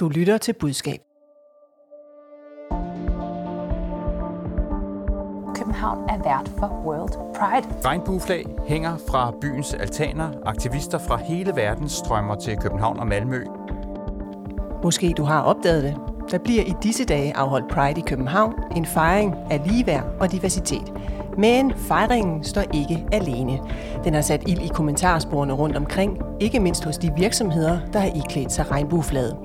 Du lytter til budskab. København er vært for World Pride. Regnbueflag hænger fra byens altaner. Aktivister fra hele verden strømmer til København og Malmø. Måske du har opdaget det. Der bliver i disse dage afholdt Pride i København, en fejring af ligeværd og diversitet. Men fejringen står ikke alene. Den har sat ild i kommentarsporene rundt omkring, ikke mindst hos de virksomheder, der har iklædt sig regnbueflaget.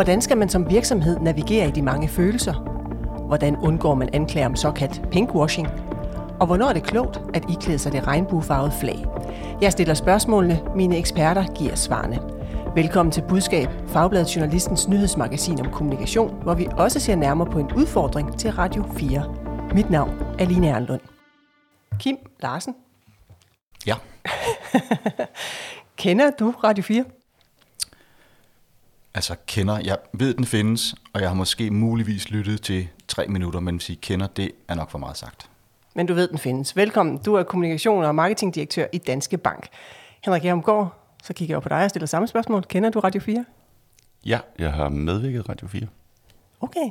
Hvordan skal man som virksomhed navigere i de mange følelser? Hvordan undgår man anklager om såkaldt pinkwashing? Og hvornår er det klogt at iklæde sig det regnbuefarvede flag? Jeg stiller spørgsmålene, mine eksperter giver svarene. Velkommen til Budskab, Fagbladet Journalistens nyhedsmagasin om kommunikation, hvor vi også ser nærmere på en udfordring til Radio 4. Mit navn er Line Ernlund. Kim Larsen. Ja. Kender du Radio 4? Altså kender, jeg ved, den findes, og jeg har måske muligvis lyttet til tre minutter, men hvis I kender, det er nok for meget sagt. Men du ved, den findes. Velkommen. Du er kommunikation- og marketingdirektør i Danske Bank. Henrik Jermgaard, så kigger jeg op på dig og stiller samme spørgsmål. Kender du Radio 4? Ja, jeg har medvirket Radio 4. Okay.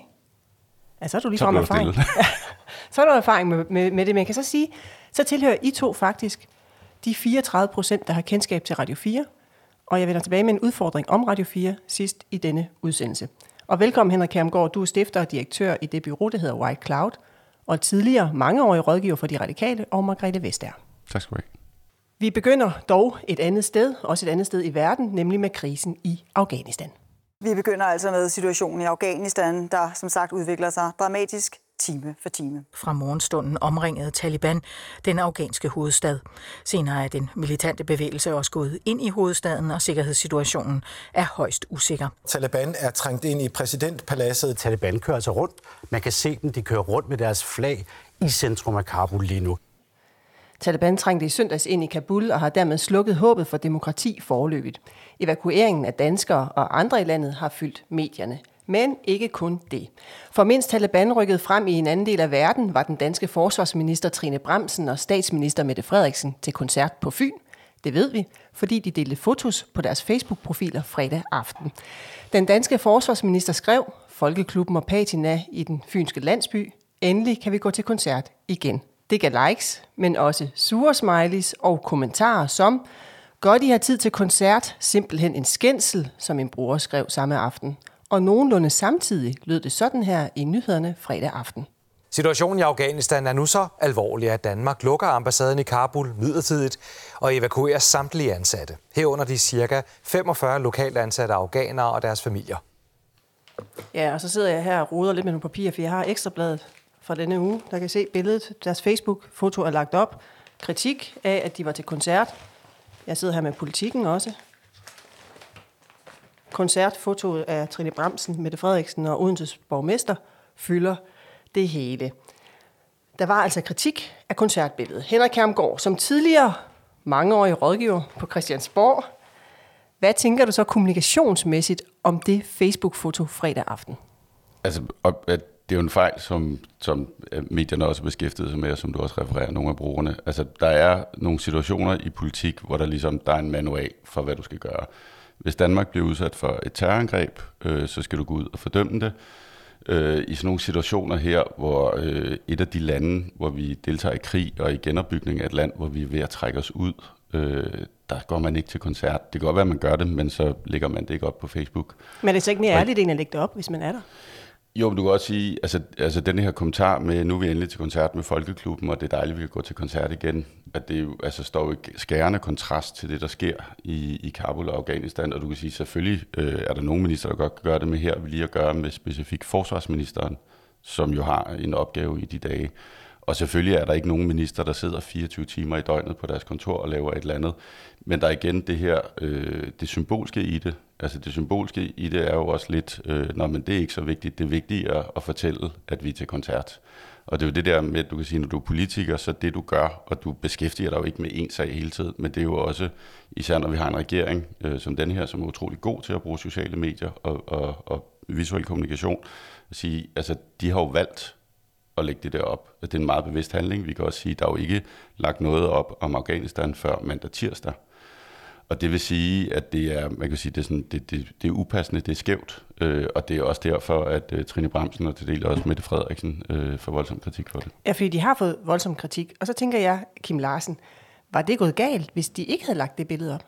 Altså, så er du lige Så erfaring. så er der erfaring med, med, med det, men jeg kan så sige, så tilhører I to faktisk de 34 procent, der har kendskab til Radio 4, og jeg vender tilbage med en udfordring om Radio 4 sidst i denne udsendelse. Og velkommen Henrik Kærmgaard, du er stifter og direktør i det bureau, der hedder White Cloud, og tidligere mangeårig rådgiver for De Radikale og Margrethe Vestager. Tak skal du have. Vi begynder dog et andet sted, også et andet sted i verden, nemlig med krisen i Afghanistan. Vi begynder altså med situationen i Afghanistan, der som sagt udvikler sig dramatisk time for time. Fra morgenstunden omringede Taliban den afghanske hovedstad. Senere er den militante bevægelse også gået ind i hovedstaden, og sikkerhedssituationen er højst usikker. Taliban er trængt ind i præsidentpaladset. Taliban kører altså rundt. Man kan se dem, de kører rundt med deres flag i centrum af Kabul lige nu. Taliban trængte i søndags ind i Kabul og har dermed slukket håbet for demokrati forløbigt. Evakueringen af danskere og andre i landet har fyldt medierne. Men ikke kun det. For mens Taliban rykkede frem i en anden del af verden, var den danske forsvarsminister Trine Bremsen og statsminister Mette Frederiksen til koncert på Fyn. Det ved vi, fordi de delte fotos på deres Facebook-profiler fredag aften. Den danske forsvarsminister skrev, Folkeklubben og patina i den fynske landsby, endelig kan vi gå til koncert igen. Det gav likes, men også sure smileys og kommentarer som, godt I har tid til koncert, simpelthen en skændsel, som en bruger skrev samme aften. Og nogenlunde samtidig lød det sådan her i nyhederne fredag aften. Situationen i Afghanistan er nu så alvorlig, at Danmark lukker ambassaden i Kabul midlertidigt og evakuerer samtlige ansatte. Herunder de cirka 45 lokalt ansatte afghanere og deres familier. Ja, og så sidder jeg her og roder lidt med nogle papirer, for jeg har ekstrabladet fra denne uge, der kan se billedet. Deres Facebook-foto er lagt op. Kritik af, at de var til koncert. Jeg sidder her med politikken også. Koncertfotoet af Trine Bramsen, Mette Frederiksen og Odenses borgmester fylder det hele. Der var altså kritik af koncertbilledet. Henrik Kærmgaard, som tidligere mangeårig rådgiver på Christiansborg, hvad tænker du så kommunikationsmæssigt om det Facebook-foto fredag aften? Altså, og, at det er jo en fejl, som, som medierne også beskæftiget sig med, og som du også refererer nogle af brugerne. Altså, der er nogle situationer i politik, hvor der ligesom der er en manual for, hvad du skal gøre. Hvis Danmark bliver udsat for et terrorangreb, øh, så skal du gå ud og fordømme det. Øh, I sådan nogle situationer her, hvor øh, et af de lande, hvor vi deltager i krig og i genopbygning af et land, hvor vi er ved at trække os ud, øh, der går man ikke til koncert. Det kan godt være, at man gør det, men så lægger man det ikke op på Facebook. Men er det så ikke mere ærligt, end at lægge det op, hvis man er der? Jo, men du kan også sige, altså, altså den her kommentar med, nu er vi endelig til koncert med Folkeklubben, og det er dejligt, at vi kan gå til koncert igen, at det jo, altså, står jo i skærende kontrast til det, der sker i, i Kabul og Afghanistan, og du kan sige, selvfølgelig øh, er der nogle minister, der godt kan gøre det med her, vi lige at gøre med specifikt forsvarsministeren, som jo har en opgave i de dage. Og selvfølgelig er der ikke nogen minister, der sidder 24 timer i døgnet på deres kontor og laver et eller andet. Men der er igen det her, øh, det symbolske i det. Altså det symbolske i det er jo også lidt, øh, nej, men det er ikke så vigtigt. Det er at, fortælle, at vi er til koncert. Og det er jo det der med, at du kan sige, når du er politiker, så det du gør, og du beskæftiger dig jo ikke med én sag hele tiden, men det er jo også, især når vi har en regering øh, som den her, som er utrolig god til at bruge sociale medier og, og, og visuel kommunikation, at sige, altså de har jo valgt at lægge det der op. Det er en meget bevidst handling. Vi kan også sige, at der er jo ikke lagt noget op om Afghanistan før mandag tirsdag. Og det vil sige, at det er, man kan sige, det er, sådan, det, det, det er upassende, det er skævt, øh, og det er også derfor, at øh, Trine Bramsen og til del også Mette Frederiksen øh, får voldsom kritik for det. Ja, fordi de har fået voldsom kritik. Og så tænker jeg, Kim Larsen, var det gået galt, hvis de ikke havde lagt det billede op?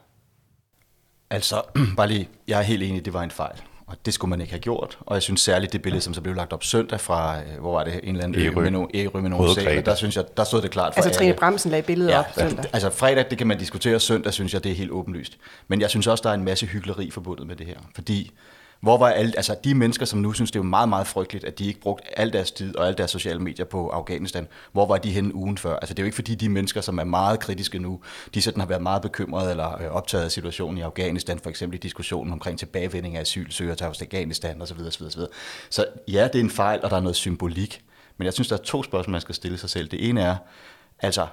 Altså, bare lige, jeg er helt enig, det var en fejl. Og det skulle man ikke have gjort. Og jeg synes særligt det billede, som så blev lagt op søndag fra, øh, hvor var det, en eller anden Ærø. med, no, Ærø med nogle sæler, der synes jeg, der stod det klart for Altså Trine alle. Bramsen lagde billedet Ja, op søndag. altså fredag, det kan man diskutere, søndag synes jeg, det er helt åbenlyst. Men jeg synes også, der er en masse hyggeleri forbundet med det her. Fordi, hvor var alle, altså de mennesker, som nu synes, det er meget, meget frygteligt, at de ikke brugte al deres tid og alle deres sociale medier på Afghanistan, hvor var de henne ugen før? Altså det er jo ikke fordi, de mennesker, som er meget kritiske nu, de sådan har været meget bekymrede eller øh, optaget af situationen i Afghanistan, for eksempel i diskussionen omkring tilbagevending af asylsøgere til Afghanistan osv. osv., osv. Så ja, det er en fejl, og der er noget symbolik. Men jeg synes, der er to spørgsmål, man skal stille sig selv. Det ene er, altså,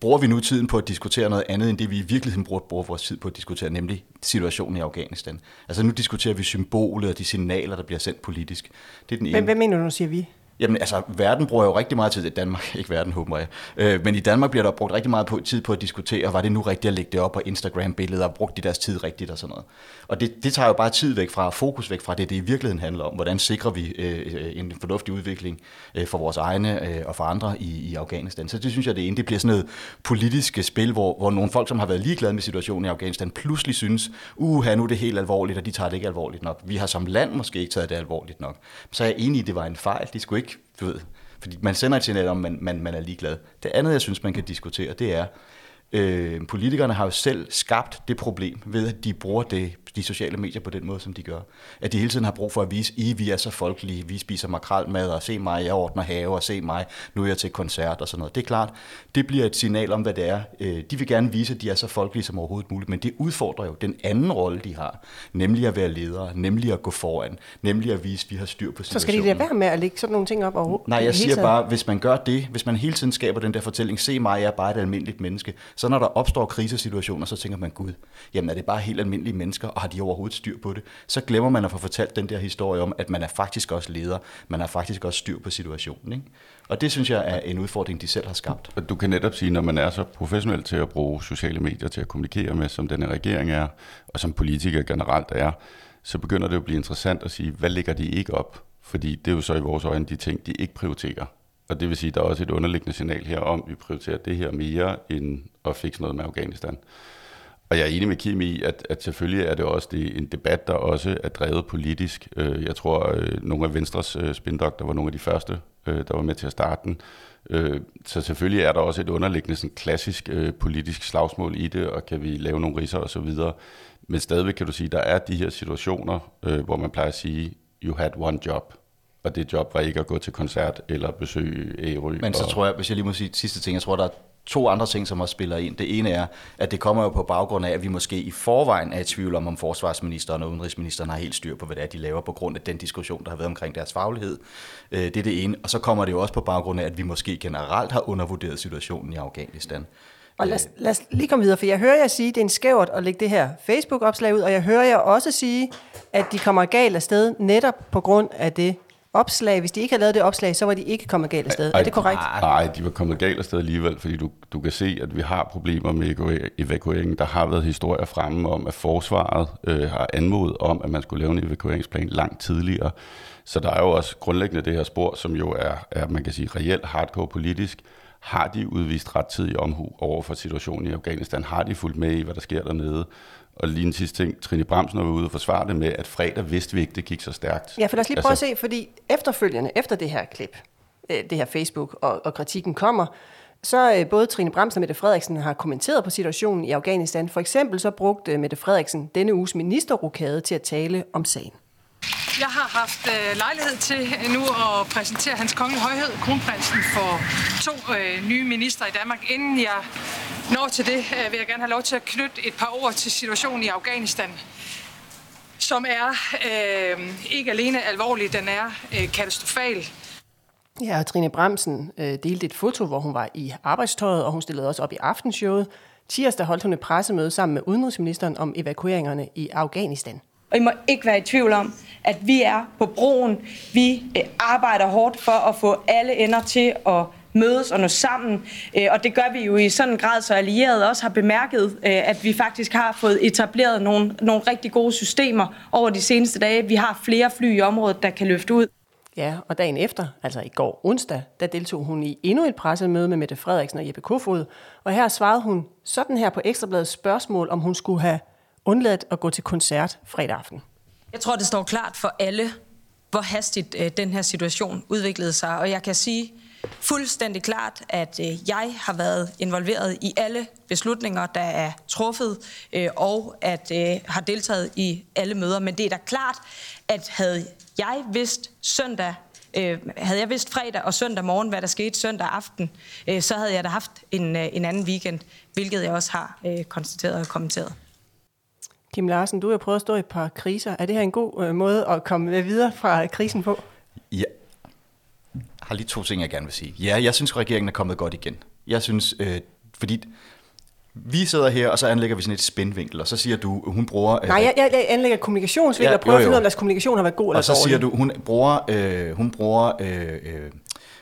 bruger vi nu tiden på at diskutere noget andet, end det vi i virkeligheden bruger, bruger vores tid på at diskutere, nemlig situationen i Afghanistan. Altså nu diskuterer vi symbolet og de signaler, der bliver sendt politisk. Det er den ene. Men hvad mener du, nu siger vi? Jamen altså, verden bruger jo rigtig meget tid, i Danmark, ikke verden, håber jeg, øh, men i Danmark bliver der brugt rigtig meget på, tid på at diskutere, var det nu rigtigt at lægge det op på Instagram-billeder, og brugt de deres tid rigtigt og sådan noget. Og det, det tager jo bare tid væk fra, fokus væk fra det, det i virkeligheden handler om. Hvordan sikrer vi øh, øh en fornuftig udvikling øh, for vores egne øh, og for andre i, i Afghanistan. Så det synes jeg, det ene, det bliver sådan noget politisk spil, hvor, hvor nogle folk, som har været ligeglade med situationen i Afghanistan, pludselig synes, uha, nu er det helt alvorligt, og de tager det ikke alvorligt nok. Vi har som land måske ikke taget det alvorligt nok. Så er jeg enig i, at det var en fejl. De skulle ikke du ved, fordi man sender et signal om, at man, man, man er ligeglad. Det andet, jeg synes, man kan diskutere, det er, øh, politikerne har jo selv skabt det problem ved, at de bruger det, de sociale medier på den måde, som de gør. At de hele tiden har brug for at vise, I vi er så folkelige, vi spiser makralmad, og se mig, jeg ordner have, og se mig, nu er jeg til koncert og sådan noget. Det er klart, det bliver et signal om, hvad det er. Øh, de vil gerne vise, at de er så folkelige som overhovedet muligt, men det udfordrer jo den anden rolle, de har, nemlig at være ledere, nemlig at gå foran, nemlig at vise, at vi har styr på situationen. Så skal de lade være med at lægge sådan nogle ting op overhovedet? Nej, jeg siger bare, hvis man gør det, hvis man hele tiden skaber den der fortælling, se mig, jeg er bare et almindeligt menneske, så når der opstår krisesituationer, så tænker man, gud, jamen er det bare helt almindelige mennesker, og har de overhovedet styr på det? Så glemmer man at få fortalt den der historie om, at man er faktisk også leder, man har faktisk også styr på situationen. Ikke? Og det synes jeg er en udfordring, de selv har skabt. Og du kan netop sige, når man er så professionel til at bruge sociale medier til at kommunikere med, som denne regering er, og som politikere generelt er, så begynder det at blive interessant at sige, hvad ligger de ikke op? Fordi det er jo så i vores øjne de ting, de ikke prioriterer. Og det vil sige, at der er også et underliggende signal her om, at vi prioriterer det her mere, end at fikse noget med Afghanistan. Og jeg er enig med Kim i, at, at selvfølgelig er det også det, en debat, der også er drevet politisk. Øh, jeg tror, at nogle af Venstres øh, spindokter var nogle af de første, der var med til at starte den. Så selvfølgelig er der også et underliggende sådan klassisk politisk slagsmål i det, og kan vi lave nogle riser og så videre. Men stadigvæk kan du sige, at der er de her situationer, hvor man plejer at sige, you had one job. Og det job var ikke at gå til koncert eller besøge Ærø. Men så og, tror jeg, hvis jeg lige må sige sidste ting, jeg tror, der er to andre ting, som også spiller ind. Det ene er, at det kommer jo på baggrund af, at vi måske i forvejen er i tvivl om, om forsvarsministeren og udenrigsministeren har helt styr på, hvad det er, de laver på grund af den diskussion, der har været omkring deres faglighed. Øh, Det er det ene. Og så kommer det jo også på baggrund af, at vi måske generelt har undervurderet situationen i Afghanistan. Og lad os, lad os lige komme videre, for jeg hører jer sige, at det er en skævert at lægge det her Facebook-opslag ud, og jeg hører jer også sige, at de kommer galt afsted netop på grund af det opslag. Hvis de ikke havde lavet det opslag, så var de ikke kommet galt afsted. Er det korrekt? Nej, de var kommet galt afsted alligevel, fordi du, du kan se, at vi har problemer med evaku- evakueringen. Der har været historier fremme om, at forsvaret øh, har anmodet om, at man skulle lave en evakueringsplan langt tidligere. Så der er jo også grundlæggende det her spor, som jo er, er man kan sige, reelt hardcore politisk. Har de udvist rettidig omhu over for situationen i Afghanistan? Har de fulgt med i, hvad der sker dernede? Og lige en sidste ting, Trine Bramsen var ude og forsvare det med, at fredag vidste vi ikke, det gik så stærkt. Ja, for lad os lige prøve altså, at se, fordi efterfølgende, efter det her klip, øh, det her Facebook, og, og kritikken kommer, så øh, både Trine Bramsen og Mette Frederiksen har kommenteret på situationen i Afghanistan. For eksempel så brugte Mette Frederiksen denne uges ministerrokade til at tale om sagen. Jeg har haft øh, lejlighed til nu at præsentere hans kongelige højhed, kronprinsen, for to øh, nye ministre i Danmark. Inden jeg når til det, øh, vil jeg gerne have lov til at knytte et par ord til situationen i Afghanistan, som er øh, ikke alene alvorlig, den er øh, katastrofal. Ja, og Trine Bramsen øh, delte et foto, hvor hun var i arbejdstøjet, og hun stillede også op i aftenshowet. Tirsdag holdt hun et pressemøde sammen med udenrigsministeren om evakueringerne i Afghanistan. Og I må ikke være i tvivl om, at vi er på broen. Vi øh, arbejder hårdt for at få alle ender til at mødes og nå sammen. Øh, og det gør vi jo i sådan en grad, så allierede også har bemærket, øh, at vi faktisk har fået etableret nogle, nogle rigtig gode systemer over de seneste dage. Vi har flere fly i området, der kan løfte ud. Ja, og dagen efter, altså i går onsdag, der deltog hun i endnu et pressemøde med Mette Frederiksen og Jeppe Kofod. Og her svarede hun sådan her på Ekstrabladets spørgsmål, om hun skulle have undladt at gå til koncert fredag aften. Jeg tror, det står klart for alle, hvor hastigt øh, den her situation udviklede sig. Og jeg kan sige fuldstændig klart, at øh, jeg har været involveret i alle beslutninger, der er truffet, øh, og at øh, har deltaget i alle møder. Men det er da klart, at havde jeg vidst søndag Øh, havde jeg vidst fredag og søndag morgen, hvad der skete søndag aften, øh, så havde jeg da haft en, øh, en anden weekend, hvilket jeg også har øh, konstateret og kommenteret. Kim Larsen, du har prøvet at stå i et par kriser. Er det her en god øh, måde at komme videre fra krisen på? Ja. Har lige to ting, jeg gerne vil sige. Ja, jeg synes, regeringen er kommet godt igen. Jeg synes, øh, fordi vi sidder her, og så anlægger vi sådan et spændvinkel, og så siger du, hun bruger... Øh, Nej, jeg, jeg, jeg anlægger kommunikationsvinkel ja, og prøver jo, jo. at finde ud af, om deres kommunikation har været god eller Og så dårlig. siger du, hun bruger, øh, hun bruger øh, øh,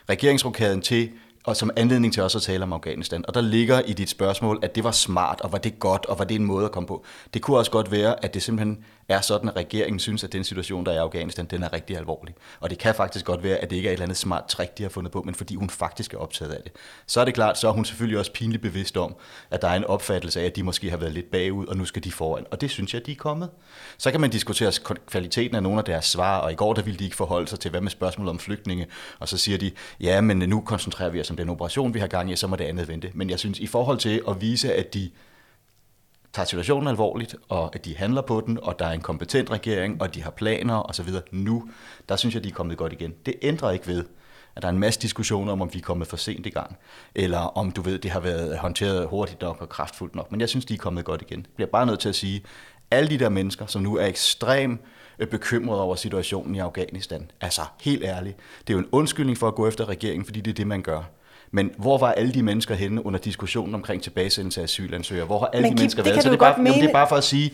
regeringsrokaden til og som anledning til også at tale om Afghanistan. Og der ligger i dit spørgsmål, at det var smart, og var det godt, og var det en måde at komme på. Det kunne også godt være, at det simpelthen er sådan, at regeringen synes, at den situation, der er i Afghanistan, den er rigtig alvorlig. Og det kan faktisk godt være, at det ikke er et eller andet smart trick, de har fundet på, men fordi hun faktisk er optaget af det. Så er det klart, så er hun selvfølgelig også pinligt bevidst om, at der er en opfattelse af, at de måske har været lidt bagud, og nu skal de foran. Og det synes jeg, de er kommet. Så kan man diskutere kvaliteten af nogle af deres svar, og i går der ville de ikke forholde sig til, hvad med spørgsmålet om flygtninge, og så siger de, ja, men nu koncentrerer vi os om den operation, vi har gang i, så må det andet vente. Men jeg synes, i forhold til at vise, at de tager situationen alvorligt, og at de handler på den, og der er en kompetent regering, og de har planer osv. nu, der synes jeg, de er kommet godt igen. Det ændrer ikke ved, at der er en masse diskussioner om, om vi er kommet for sent i gang, eller om du ved, det har været håndteret hurtigt nok og kraftfuldt nok. Men jeg synes, de er kommet godt igen. Jeg bliver bare nødt til at sige, alle de der mennesker, som nu er ekstremt bekymret øh, bekymrede over situationen i Afghanistan, altså helt ærligt, det er jo en undskyldning for at gå efter regeringen, fordi det er det, man gør. Men hvor var alle de mennesker henne under diskussionen omkring tilbagesendelse af asylansøgere? Hvor har alle Men, de mennesker været? Så det er, bare, jamen, det er bare for at sige,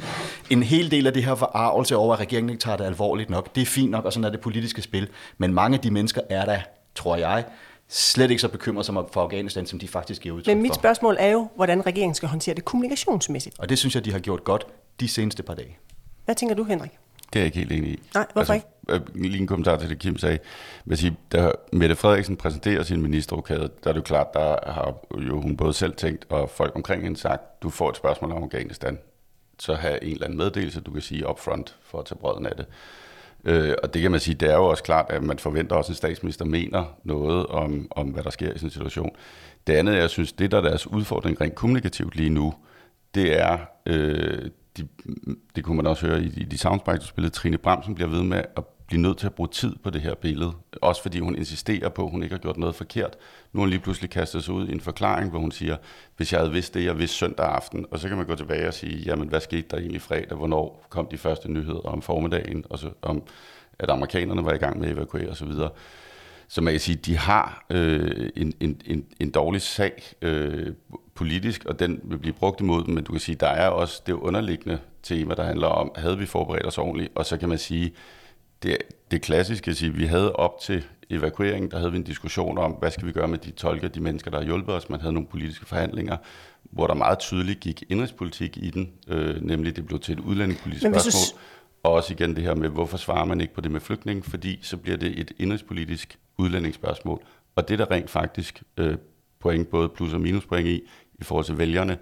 en hel del af det her forarvelse over, at regeringen ikke tager det alvorligt nok, det er fint nok, og sådan er det politiske spil. Men mange af de mennesker er der, tror jeg, slet ikke så bekymret som for Afghanistan, som de faktisk giver udtryk Men mit spørgsmål er jo, hvordan regeringen skal håndtere det kommunikationsmæssigt. Og det synes jeg, de har gjort godt de seneste par dage. Hvad tænker du, Henrik? Det er jeg ikke helt enig i. Nej, hvorfor altså, ikke? Øh, lige en kommentar til det, Kim sagde. Jeg sige, da Mette Frederiksen præsenterer sin ministerrokade, der er det jo klart, der har jo hun både selv tænkt, og folk omkring hende sagt, du får et spørgsmål om Afghanistan, så have en eller anden meddelelse, du kan sige upfront for at tage brøden af det. Øh, og det kan man sige, det er jo også klart, at man forventer også, at en statsminister mener noget om, om hvad der sker i sådan en situation. Det andet, jeg synes, det der er deres udfordring rent kommunikativt lige nu, det er øh, de, det kunne man også høre i, i de soundbites, du spillede, Trine Bramsen bliver ved med at blive nødt til at bruge tid på det her billede. Også fordi hun insisterer på, at hun ikke har gjort noget forkert. Nu har hun lige pludselig kastet sig ud i en forklaring, hvor hun siger, hvis jeg havde vidst det, jeg vidste søndag aften, og så kan man gå tilbage og sige, jamen hvad skete der egentlig fredag, hvornår kom de første nyheder om formiddagen, og så om at amerikanerne var i gang med at evakuere osv. Så man kan sige, de har øh, en, en, en, en dårlig sag øh, politisk, og den vil blive brugt imod dem, men du kan sige, der er også det underliggende tema, der handler om, havde vi forberedt os ordentligt, og så kan man sige, det, det klassiske at sige, vi havde op til evakueringen, der havde vi en diskussion om, hvad skal vi gøre med de tolker, de mennesker, der har hjulpet os. Man havde nogle politiske forhandlinger, hvor der meget tydeligt gik indrigspolitik i den, øh, nemlig det blev til et udlændingepolitisk spørgsmål. Du... Og også igen det her med, hvorfor svarer man ikke på det med flygtning, fordi så bliver det et indrigspolitisk udlændingsspørgsmål. Og det der rent faktisk øh, point, både plus- og minuspoint i, i forhold til vælgerne,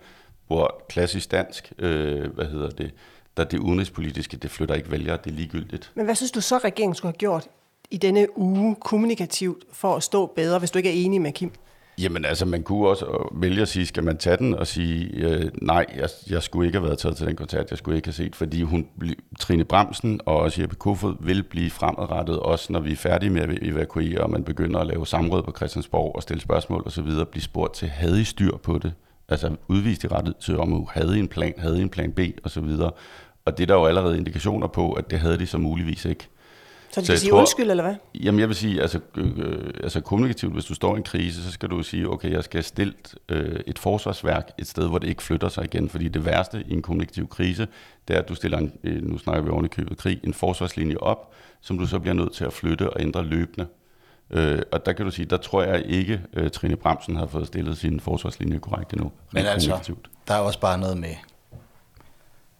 hvor klassisk dansk, øh, hvad hedder det, der det udenrigspolitiske, det flytter ikke vælgere, det er ligegyldigt. Men hvad synes du så, regeringen skulle have gjort i denne uge kommunikativt for at stå bedre, hvis du ikke er enig med Kim? Jamen altså, man kunne også vælge at sige, skal man tage den og sige, øh, nej, jeg, jeg skulle ikke have været taget til den koncert, jeg skulle ikke have set, fordi hun, Trine Bremsen og også Jeppe Kofod vil blive fremadrettet, også når vi er færdige med at evakuere, og man begynder at lave samråd på Christiansborg og stille spørgsmål osv., blive spurgt til, havde I styr på det? Altså udvist i rettet til om, havde en plan, havde en plan B osv., og det er der jo allerede indikationer på, at det havde de så muligvis ikke. Så de så sige tror, undskyld, eller hvad? Jamen jeg vil sige, altså, øh, altså kommunikativt, hvis du står i en krise, så skal du sige, okay, jeg skal stille øh, et forsvarsværk et sted, hvor det ikke flytter sig igen. Fordi det værste i en kommunikativ krise, det er, at du stiller, en, øh, nu snakker vi oven i købet krig, en forsvarslinje op, som du så bliver nødt til at flytte og ændre løbende. Øh, og der kan du sige, der tror jeg ikke, øh, Trine Bremsen har fået stillet sin forsvarslinje korrekt endnu. Men altså, der er også bare noget med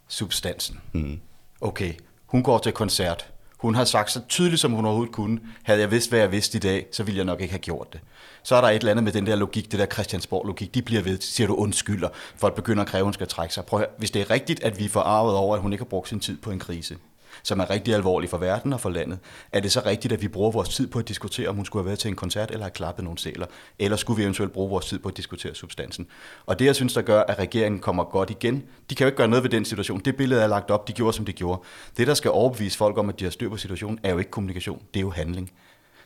substansen. Mm. Okay, hun går til koncert. Hun har sagt så tydeligt, som hun overhovedet kunne, havde jeg vidst, hvad jeg vidste i dag, så ville jeg nok ikke have gjort det. Så er der et eller andet med den der logik, det der Christiansborg-logik, de bliver ved, siger du undskylder, folk begynder at kræve, at hun skal trække sig. Prøv at høre, hvis det er rigtigt, at vi er forarvet over, at hun ikke har brugt sin tid på en krise, som er rigtig alvorlig for verden og for landet, er det så rigtigt, at vi bruger vores tid på at diskutere, om hun skulle have været til en koncert eller have klappet nogle sæler, eller skulle vi eventuelt bruge vores tid på at diskutere substansen? Og det, jeg synes, der gør, at regeringen kommer godt igen, de kan jo ikke gøre noget ved den situation. Det billede er lagt op, de gjorde, som de gjorde. Det, der skal overbevise folk om, at de har styr på situationen, er jo ikke kommunikation, det er jo handling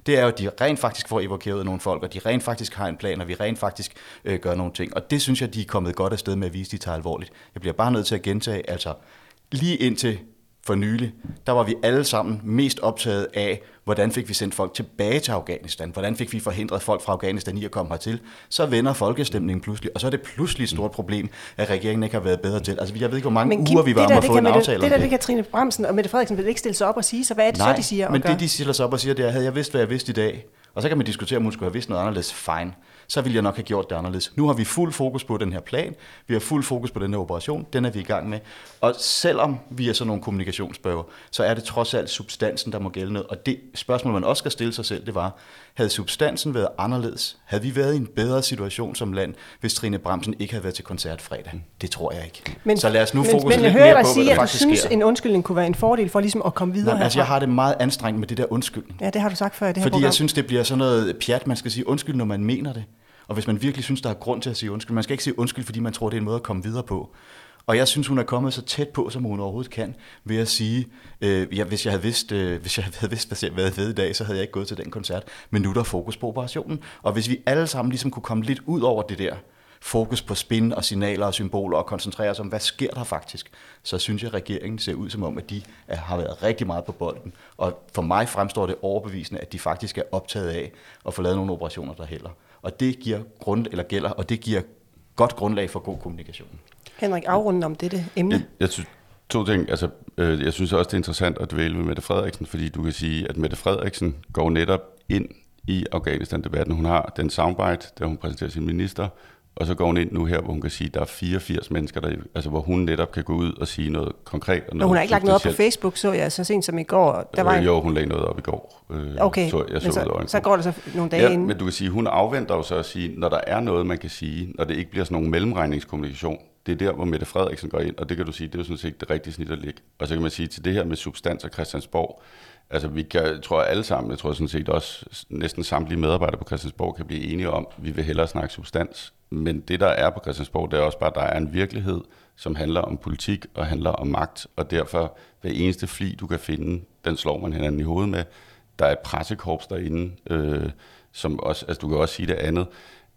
det er jo, at de rent faktisk får evokeret nogle folk, og de rent faktisk har en plan, og vi rent faktisk øh, gør nogle ting. Og det synes jeg, de er kommet godt afsted med at vise, de tager alvorligt. Jeg bliver bare nødt til at gentage, altså lige indtil for nylig, der var vi alle sammen mest optaget af, hvordan fik vi sendt folk tilbage til Afghanistan, hvordan fik vi forhindret folk fra Afghanistan i at komme hertil. Så vender folkestemningen pludselig, og så er det pludselig et stort problem, at regeringen ikke har været bedre til. Altså, jeg ved ikke, hvor mange men Kim, uger vi var om at få en aftale det. Det der, det kan Trine Bremsen og Mette Frederiksen vil ikke stille sig op og sige, så hvad er det Nej, så, de siger men det, de stiller sig op og siger, det er, havde jeg vidst, hvad jeg vidste i dag, og så kan man diskutere, om hun skulle have vidst noget anderledes. Fine så ville jeg nok have gjort det anderledes. Nu har vi fuld fokus på den her plan, vi har fuld fokus på den her operation, den er vi i gang med. Og selvom vi er sådan nogle kommunikationsbøger, så er det trods alt substansen, der må gælde noget. Og det spørgsmål, man også skal stille sig selv, det var, havde substansen været anderledes? Havde vi været i en bedre situation som land, hvis Trine Bremsen ikke havde været til koncert fredag? Det tror jeg ikke. Men, så lad os nu men, fokusere lidt mere på, sige, hvad der faktisk sker. synes, en undskyldning kunne være en fordel for ligesom at komme videre Nej, altså, jeg har det meget anstrengt med det der undskyldning. Ja, det har du sagt før i det her Fordi program. jeg synes, det bliver sådan noget pjat, man skal sige undskyld, når man mener det. Og hvis man virkelig synes, der er grund til at sige undskyld, man skal ikke sige undskyld, fordi man tror, det er en måde at komme videre på. Og jeg synes, hun er kommet så tæt på, som hun overhovedet kan, ved at sige, øh, ja, hvis jeg havde vidst, øh, hvis jeg havde vidst, hvad jeg havde ved i dag, så havde jeg ikke gået til den koncert. Men nu er der fokus på operationen. Og hvis vi alle sammen ligesom kunne komme lidt ud over det der, fokus på spin og signaler og symboler og koncentrere os om, hvad sker der faktisk, så synes jeg, at regeringen ser ud som om, at de har været rigtig meget på bolden. Og for mig fremstår det overbevisende, at de faktisk er optaget af at få lavet nogle operationer, der heller. Og det giver grund, eller gælder, og det giver godt grundlag for god kommunikation. Henrik, afrunden om dette emne. Jeg, jeg synes, to ting. Altså, øh, jeg synes også, det er interessant at dvæle med Mette Frederiksen, fordi du kan sige, at Mette Frederiksen går netop ind i Afghanistan-debatten. Hun har den soundbite, der hun præsenterer sin minister, og så går hun ind nu her, hvor hun kan sige, at der er 84 mennesker, der, altså hvor hun netop kan gå ud og sige noget konkret. Og noget Men hun har ikke lagt noget op på Facebook, så jeg så sent som i går. Der var øh, en... Jo, hun lagde noget op i går. Øh, okay, så, jeg så, så, så går det så nogle dage ja, inden. men du kan sige, hun afventer jo så at sige, når der er noget, man kan sige, når det ikke bliver sådan nogle mellemregningskommunikation, det er der, hvor Mette Frederiksen går ind, og det kan du sige, det er jo sådan set det rigtige snit at ligge. Og så kan man sige, til det her med substans og Christiansborg, altså vi kan, jeg tror alle sammen, jeg tror sådan set også næsten samtlige medarbejdere på Christiansborg kan blive enige om, at vi vil hellere snakke substans, men det, der er på Christiansborg, det er også bare, at der er en virkelighed, som handler om politik og handler om magt, og derfor hver eneste fli, du kan finde, den slår man hinanden i hovedet med. Der er et pressekorps derinde, øh, som også, altså du kan også sige det andet,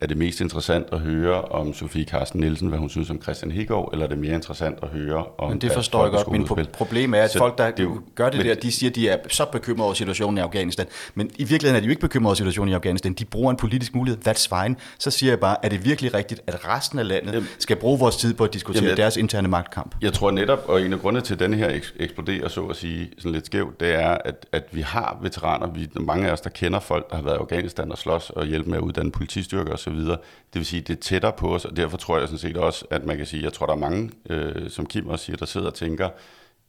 er det mest interessant at høre om Sofie Carsten Nielsen, hvad hun synes om Christian Hegård, eller er det mere interessant at høre om... Men det forstår jeg godt. Min pro- problem er, at så folk, der det jo, gør det men, der, de siger, at de er så bekymrede over situationen i Afghanistan. Men i virkeligheden er de jo ikke bekymrede over situationen i Afghanistan. De bruger en politisk mulighed. That's fine. Så siger jeg bare, er det virkelig rigtigt, at resten af landet jamen, skal bruge vores tid på at diskutere jamen, deres interne magtkamp? Jeg tror netop, og en af grundene til, at denne her eksploderer, så at sige, sådan lidt skævt, det er, at, at vi har veteraner, vi, mange af os, der kender folk, der har været i Afghanistan og slås og hjælpe med at uddanne politistyrker osv., det vil sige, det er tættere på os, og derfor tror jeg sådan set også, at man kan sige, jeg tror, der er mange, øh, som Kim også siger, der sidder og tænker,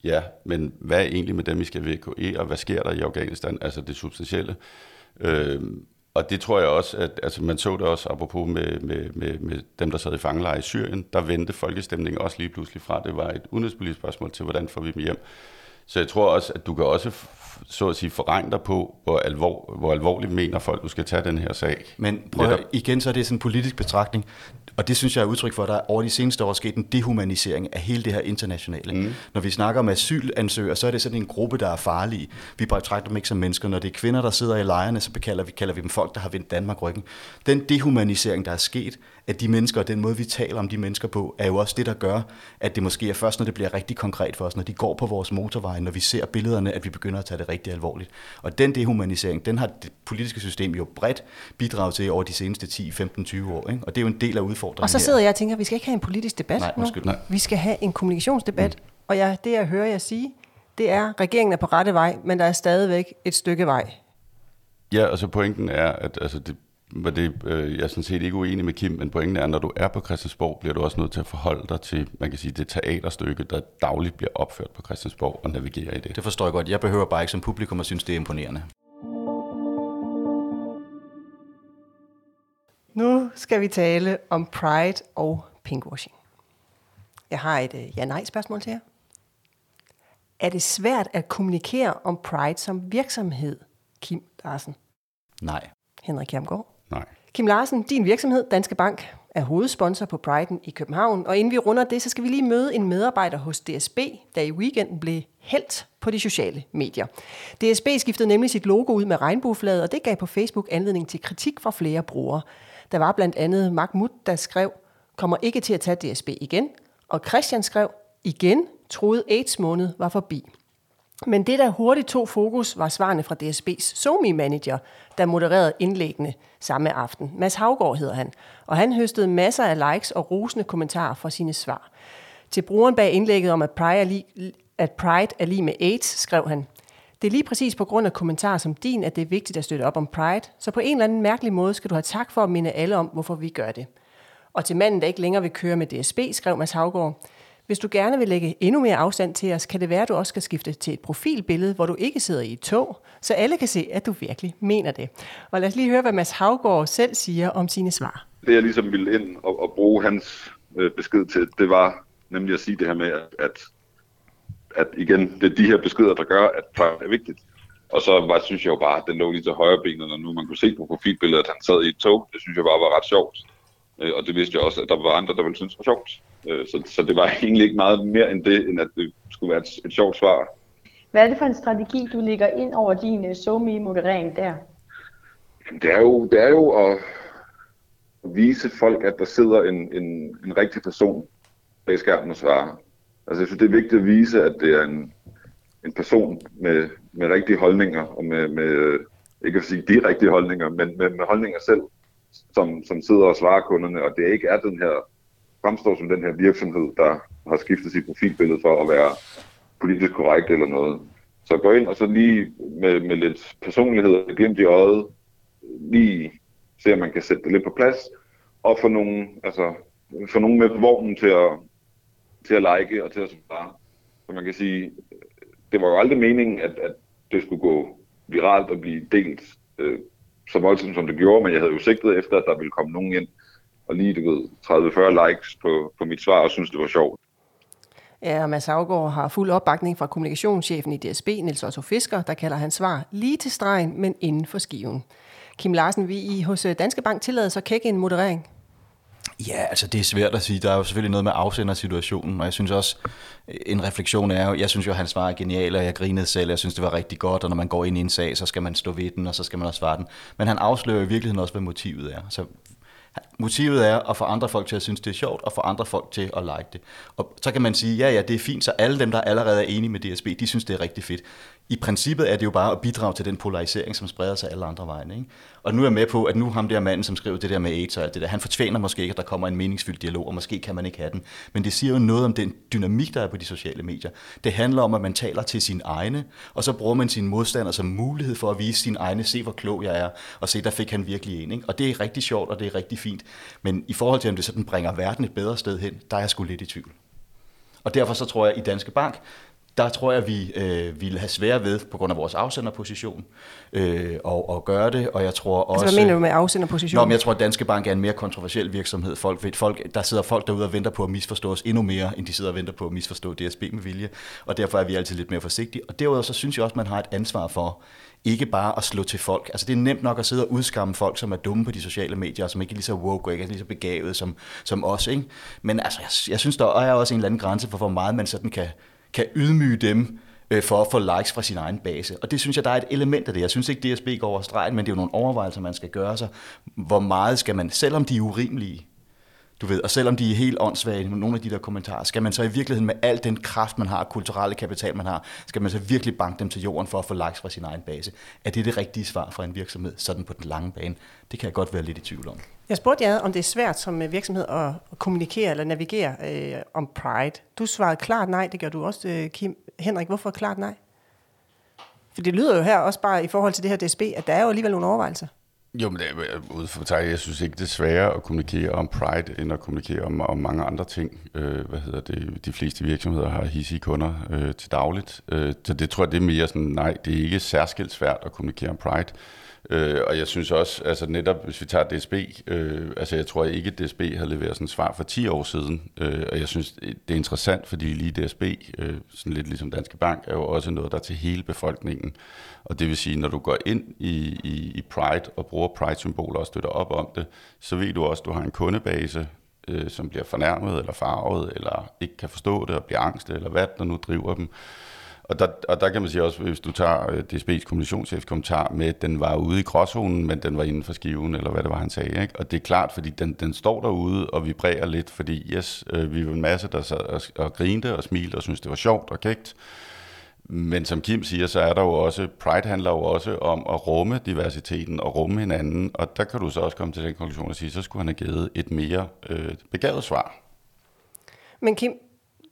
ja, men hvad er egentlig med dem, vi skal VKE, og hvad sker der i Afghanistan, altså det substantielle. Øh, og det tror jeg også, at altså man så det også apropos med, med, med, med dem, der sad i fangelejre i Syrien, der vendte folkestemningen også lige pludselig fra. Det var et udenrigspolitisk spørgsmål til, hvordan får vi dem hjem. Så jeg tror også, at du kan også så at sige forregne dig på, hvor, alvor, hvor alvorligt mener folk, du skal tage den her sag. Men prøv at, igen, så er det sådan en politisk betragtning. Og det synes jeg er udtryk for, at der over de seneste år er sket en dehumanisering af hele det her internationale. Mm. Når vi snakker om asylansøgere, så er det sådan en gruppe, der er farlige. Vi betragter dem ikke som mennesker. Når det er kvinder, der sidder i lejrene, så kalder vi, kalder vi dem folk, der har vendt Danmark ryggen. Den dehumanisering, der er sket af de mennesker, og den måde, vi taler om de mennesker på, er jo også det, der gør, at det måske er først, når det bliver rigtig konkret for os, når de går på vores motorveje, når vi ser billederne, at vi begynder at tage det rigtig alvorligt. Og den dehumanisering, den har det politiske system jo bredt bidraget til over de seneste 10, 15, 20 år. Ikke? Og det er jo en del af udfordringen Og så sidder her. jeg og tænker, at vi skal ikke have en politisk debat Nej, nu. Nej. Vi skal have en kommunikationsdebat. Mm. Og ja, det jeg hører jer sige, det er, at regeringen er på rette vej, men der er stadigvæk et stykke vej. Ja, altså pointen er, at altså det, men det, øh, jeg er sådan set ikke uenig med Kim, men pointen er, at når du er på Christiansborg, bliver du også nødt til at forholde dig til, man kan sige, det teaterstykke, der dagligt bliver opført på Christiansborg og navigere i det. Det forstår jeg godt. Jeg behøver bare ikke som publikum at synes, det er imponerende. Nu skal vi tale om Pride og pinkwashing. Jeg har et uh, ja-nej-spørgsmål til jer. Er det svært at kommunikere om Pride som virksomhed, Kim Larsen? Nej. Henrik Jamgaard? Kim Larsen, din virksomhed, Danske Bank, er hovedsponsor på Brighton i København. Og inden vi runder det, så skal vi lige møde en medarbejder hos DSB, der i weekenden blev helt på de sociale medier. DSB skiftede nemlig sit logo ud med regnbueflaget, og det gav på Facebook anledning til kritik fra flere brugere. Der var blandt andet Mahmoud, der skrev, kommer ikke til at tage DSB igen. Og Christian skrev, igen troede AIDS måned var forbi. Men det, der hurtigt tog fokus, var svarene fra DSB's somi manager der modererede indlæggene samme aften. Mads Havgård hedder han, og han høstede masser af likes og rosende kommentarer fra sine svar. Til brugeren bag indlægget om, at Pride er lige, at Pride er lige med AIDS, skrev han, det er lige præcis på grund af kommentarer som din, at det er vigtigt at støtte op om Pride, så på en eller anden mærkelig måde skal du have tak for at minde alle om, hvorfor vi gør det. Og til manden, der ikke længere vil køre med DSB, skrev Mads Havgård, hvis du gerne vil lægge endnu mere afstand til os, kan det være, at du også skal skifte til et profilbillede, hvor du ikke sidder i et tog, så alle kan se, at du virkelig mener det. Og lad os lige høre, hvad Mads Havgård selv siger om sine svar. Det jeg ligesom ville ind og, og bruge hans øh, besked til, det var nemlig at sige det her med, at, at, at igen, det er de her beskeder, der gør, at det er vigtigt. Og så var, synes jeg jo bare, at den lå lige til højre benet, når nu man kunne se på profilbilledet, at han sad i et tog. Det synes jeg bare var ret sjovt. Øh, og det vidste jeg også, at der var andre, der ville synes var sjovt. Øh, så, så det var egentlig ikke meget mere end det, end at det skulle være et, et sjovt svar. Hvad er det for en strategi, du lægger ind over din uh, SoMe-moderering der? Det er jo, det er jo at vise folk, at der sidder en, en, en rigtig person bag skærmen og svarer. Altså jeg synes, det er vigtigt at vise, at det er en, en person med, med rigtige holdninger, og med, med ikke at sige de rigtige holdninger, men med, med holdninger selv, som, som sidder og svarer kunderne, og det ikke er den her fremstår som den her virksomhed, der har skiftet sit profilbillede for at være politisk korrekt eller noget. Så gå ind og så lige med, med lidt personlighed og glimt i øjet, lige se, om man kan sætte det lidt på plads, og få nogen, altså, få nogen med på vognen til at, til at like og til at svare. Så man kan sige, det var jo aldrig meningen, at, at det skulle gå viralt og blive delt øh, så voldsomt, som det gjorde, men jeg havde jo sigtet efter, at der ville komme nogen ind, og lige, du ved, 30-40 likes på, på mit svar, og synes, det var sjovt. Ja, og Mads Afgaard har fuld opbakning fra kommunikationschefen i DSB, Niels Otto Fisker, der kalder hans svar lige til stregen, men inden for skiven. Kim Larsen, vi i hos øh, Danske Bank tillader så kække en moderering. Ja, altså det er svært at sige. Der er jo selvfølgelig noget med afsendersituationen, og jeg synes også, en refleksion er jo, jeg synes jo, at han svarer genialt, og jeg grinede selv, jeg synes, det var rigtig godt, og når man går ind i en sag, så skal man stå ved den, og så skal man også svare den. Men han afslører i virkeligheden også, hvad motivet er. Så Motivet er at få andre folk til at synes, det er sjovt, og få andre folk til at like det. Og så kan man sige, ja, ja, det er fint, så alle dem, der allerede er enige med DSB, de synes, det er rigtig fedt. I princippet er det jo bare at bidrage til den polarisering, som spreder sig alle andre vegne. Ikke? Og nu er jeg med på, at nu ham der manden, som skriver det der med AIDS og alt det der, han fortjener måske ikke, at der kommer en meningsfyldt dialog, og måske kan man ikke have den. Men det siger jo noget om den dynamik, der er på de sociale medier. Det handler om, at man taler til sin egne, og så bruger man sine modstandere som mulighed for at vise sin egne, se hvor klog jeg er, og se, der fik han virkelig en. Ikke? Og det er rigtig sjovt, og det er rigtig fint. Men i forhold til, om det sådan bringer verden et bedre sted hen, der er jeg sgu lidt i tvivl. Og derfor så tror jeg, at i Danske Bank, der tror jeg, vi øh, ville have svære ved, på grund af vores afsenderposition, øh, og, og gøre det, og jeg tror også... Altså, hvad mener du med afsenderposition? Nå, men jeg tror, at Danske Bank er en mere kontroversiel virksomhed. Folk, ved, folk, der sidder folk derude og venter på at misforstå os endnu mere, end de sidder og venter på at misforstå DSB med vilje, og derfor er vi altid lidt mere forsigtige. Og derudover så synes jeg også, at man har et ansvar for, ikke bare at slå til folk. Altså det er nemt nok at sidde og udskamme folk, som er dumme på de sociale medier, og som ikke er lige så woke og ikke er lige så begavet som, som os. Ikke? Men altså, jeg, jeg synes, der er også en eller anden grænse for, hvor meget man sådan kan, kan ydmyge dem øh, for at få likes fra sin egen base. Og det synes jeg, der er et element af det. Jeg synes ikke, DSB går over stregen, men det er jo nogle overvejelser, man skal gøre sig. Hvor meget skal man, selvom de er urimelige, du ved, og selvom de er helt åndssvage, nogle af de der kommentarer, skal man så i virkeligheden med al den kraft, man har, kulturelle kapital, man har, skal man så virkelig banke dem til jorden for at få likes fra sin egen base? Er det det rigtige svar fra en virksomhed, sådan på den lange bane? Det kan jeg godt være lidt i tvivl om. Jeg spurgte jer, om det er svært som øh, virksomhed at kommunikere eller navigere øh, om Pride. Du svarede klart nej, det gør du også, øh, Kim. Henrik, hvorfor klart nej? For det lyder jo her også bare i forhold til det her DSB, at der er jo alligevel nogle overvejelser. Jo, men det er, øh, ud fra jeg synes ikke, det er sværere at kommunikere om Pride, end at kommunikere om, om mange andre ting. Øh, hvad hedder det? De fleste virksomheder har hissige kunder øh, til dagligt. Øh, så det tror jeg, det er mere sådan, nej, det er ikke særskilt svært at kommunikere om Pride. Øh, og jeg synes også, altså netop hvis vi tager DSB, øh, altså jeg tror ikke, at DSB havde leveret sådan et svar for 10 år siden, øh, og jeg synes, det er interessant, fordi lige DSB, øh, sådan lidt ligesom Danske Bank, er jo også noget, der er til hele befolkningen. Og det vil sige, når du går ind i, i, i Pride og bruger Pride-symboler og støtter op om det, så ved du også, at du har en kundebase, øh, som bliver fornærmet eller farvet, eller ikke kan forstå det og bliver angst, eller hvad der nu driver dem. Og der, og der kan man sige også, hvis du tager øh, DSB's kommunikationschef kommentar med, at den var ude i gråzonen, men den var inden for skiven, eller hvad det var, han sagde. Ikke? Og det er klart, fordi den, den står derude og vibrerer lidt, fordi yes, øh, vi var en masse, der sad og, og grinte og smilte og syntes, det var sjovt og kægt. Men som Kim siger, så er der jo også, Pride handler jo også om at rumme diversiteten og rumme hinanden, og der kan du så også komme til den konklusion og sige, så skulle han have givet et mere øh, begavet svar. Men Kim,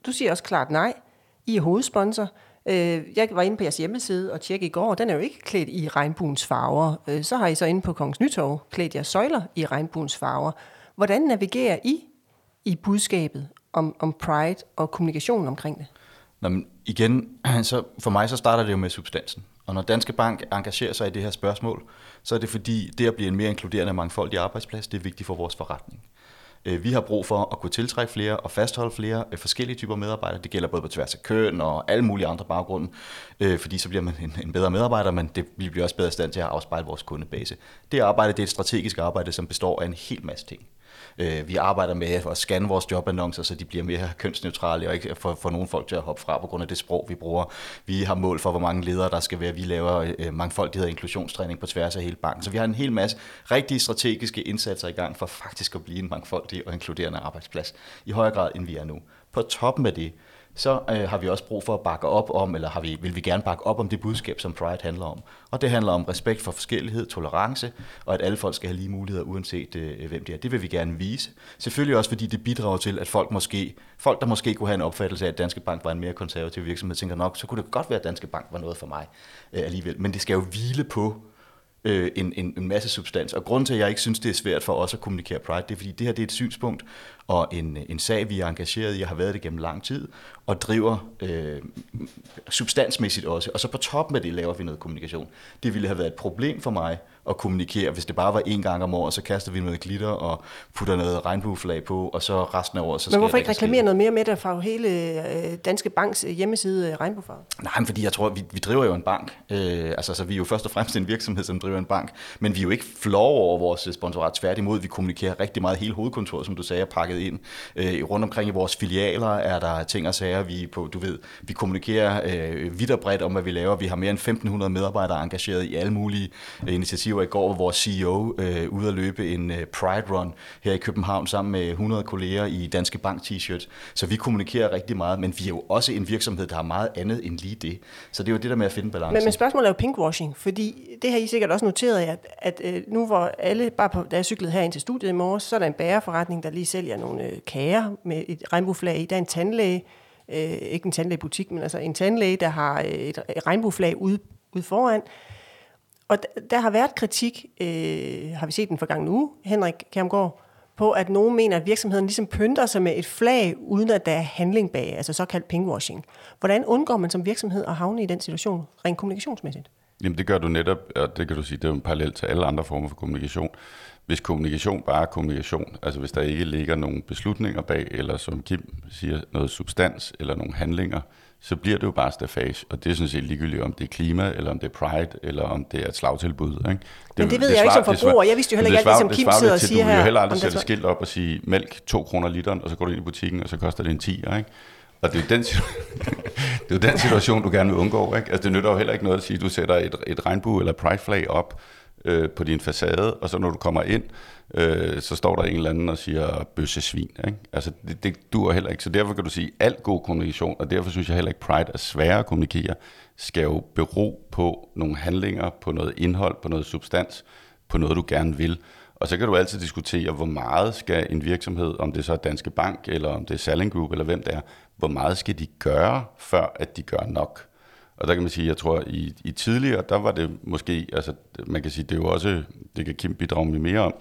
du siger også klart nej. I er hovedsponsor. Øh, jeg var inde på jeres hjemmeside og tjekke i går, den er jo ikke klædt i regnbuens farver. Øh, så har I så inde på Kongens Nytorv klædt jeres søjler i regnbuens farver. Hvordan navigerer I i budskabet om, om Pride og kommunikation omkring det? Nå, men igen, så for mig så starter det jo med substansen. Og når Danske Bank engagerer sig i det her spørgsmål, så er det fordi, det at blive en mere inkluderende mangfoldig arbejdsplads, det er vigtigt for vores forretning. Øh, vi har brug for at kunne tiltrække flere og fastholde flere øh, forskellige typer medarbejdere. Det gælder både på tværs af køn og alle mulige andre baggrunde, øh, fordi så bliver man en, bedre medarbejder, men det, vi bliver også bedre i stand til at afspejle vores kundebase. Det arbejde det er et strategisk arbejde, som består af en hel masse ting. Øh, vi arbejder med at scanne vores jobannoncer, så de bliver mere kønsneutrale og ikke for, for nogle folk til at hoppe fra på grund af det sprog, vi bruger. Vi har mål for, hvor mange ledere der skal være. Vi laver øh, mangfoldighed og inklusionstræning på tværs af hele banken. Så vi har en hel masse rigtige strategiske indsatser i gang for faktisk at blive en mangfoldig og inkluderende arbejdsplads i højere grad, end vi er nu. På toppen af det, så øh, har vi også brug for at bakke op om, eller har vi, vil vi gerne bakke op om det budskab, som Pride handler om. Og det handler om respekt for forskellighed, tolerance, og at alle folk skal have lige muligheder, uanset øh, hvem de er. Det vil vi gerne vise. Selvfølgelig også, fordi det bidrager til, at folk måske, folk der måske kunne have en opfattelse af, at Danske Bank var en mere konservativ virksomhed, tænker nok, så kunne det godt være, at Danske Bank var noget for mig øh, alligevel. Men det skal jo hvile på øh, en, en, en masse substans. Og grunden til, at jeg ikke synes, det er svært for os at kommunikere Pride, det er, fordi det her det er et synspunkt og en, en sag, vi er engageret i og har været det gennem lang tid, og driver øh, substansmæssigt også. Og så på toppen af det laver vi noget kommunikation. Det ville have været et problem for mig at kommunikere, hvis det bare var en gang om året, så kaster vi noget glitter og putter noget regnbueflag på, og så resten af året, så Men hvorfor ikke reklamere noget mere med det fra hele øh, Danske Banks hjemmeside øh, regnbuefarve? Nej, men fordi jeg tror, vi, vi driver jo en bank. Øh, altså, så vi er jo først og fremmest en virksomhed, som driver en bank, men vi er jo ikke flove over vores sponsorat. Tværtimod, vi kommunikerer rigtig meget hele hovedkontoret, som du sagde, er pakket ind. Øh, rundt omkring i vores filialer er der ting og sager, vi på, du ved, vi kommunikerer øh, vidt og bredt om, hvad vi laver. Vi har mere end 1500 medarbejdere engageret i alle mulige øh, initiativer. I går hvor vores CEO øh, ude at løbe en øh, Pride Run her i København sammen med 100 kolleger i Danske Bank t-shirt. Så vi kommunikerer rigtig meget, men vi er jo også en virksomhed, der har meget andet end lige det. Så det er jo det der med at finde balance. Men, men spørgsmålet er jo pinkwashing, fordi det har I sikkert også noteret, at, at øh, nu hvor alle, bare på, da jeg cyklede her ind til studiet i morges, så er der en bæreforretning, der lige sælger nogle øh, kager med et regnbueflag i. Der er en tandlæge, øh, ikke en tandlægebutik, men altså en tandlæge, der har øh, et regnbueflag ude, ude foran. Og der har været kritik, øh, har vi set den forgangne uge, Henrik Kjermgaard, på at nogen mener, at virksomheden ligesom pynter sig med et flag, uden at der er handling bag, altså såkaldt pinkwashing. Hvordan undgår man som virksomhed at havne i den situation, rent kommunikationsmæssigt? Jamen det gør du netop, og det kan du sige, det er jo en parallel til alle andre former for kommunikation. Hvis kommunikation bare er kommunikation, altså hvis der ikke ligger nogen beslutninger bag, eller som Kim siger, noget substans eller nogle handlinger, så bliver det jo bare stafage, og det er sådan set ligegyldigt, om det er klima, eller om det er pride, eller om det er et slagtilbud. Ikke? Det, Men det ved det jeg jo ikke som forbruger. Jeg vidste jo heller ikke alt det, som Kim sidder og siger her. Du vil jo heller aldrig sætte et skilt op og sige, mælk 2 kroner literen, og så går du ind i butikken, og så koster det en 10, ikke? Og det er, den, det er jo den situation, du gerne vil undgå. Ikke? Altså, det nytter jo heller ikke noget at sige, at du sætter et, et regnbue eller pride-flag op øh, på din facade, og så når du kommer ind, øh, så står der en eller anden og siger bøssesvin. Ikke? Altså, det, det duer heller ikke. Så derfor kan du sige, alt god kommunikation, og derfor synes jeg heller ikke, Pride er sværere at kommunikere, skal jo bero på nogle handlinger, på noget indhold, på noget substans, på noget, du gerne vil. Og så kan du altid diskutere, hvor meget skal en virksomhed, om det så er Danske Bank, eller om det er Salling Group, eller hvem det er, hvor meget skal de gøre, før at de gør nok? Og der kan man sige, jeg tror, i, i tidligere, der var det måske, altså man kan sige, det er jo også, det kan Kim bidrage med mere om,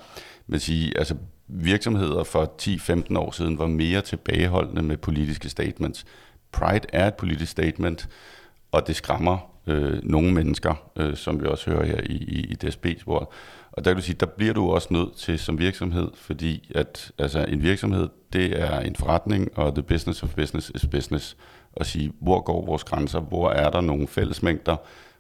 men sige, altså virksomheder for 10-15 år siden var mere tilbageholdende med politiske statements. Pride er et politisk statement, og det skræmmer øh, nogle mennesker, øh, som vi også hører her i, i, i DSB's bord. Og der kan du sige, der bliver du også nødt til som virksomhed, fordi at altså, en virksomhed, det er en forretning, og the business of business is business. At sige, hvor går vores grænser, hvor er der nogle fællesmængder,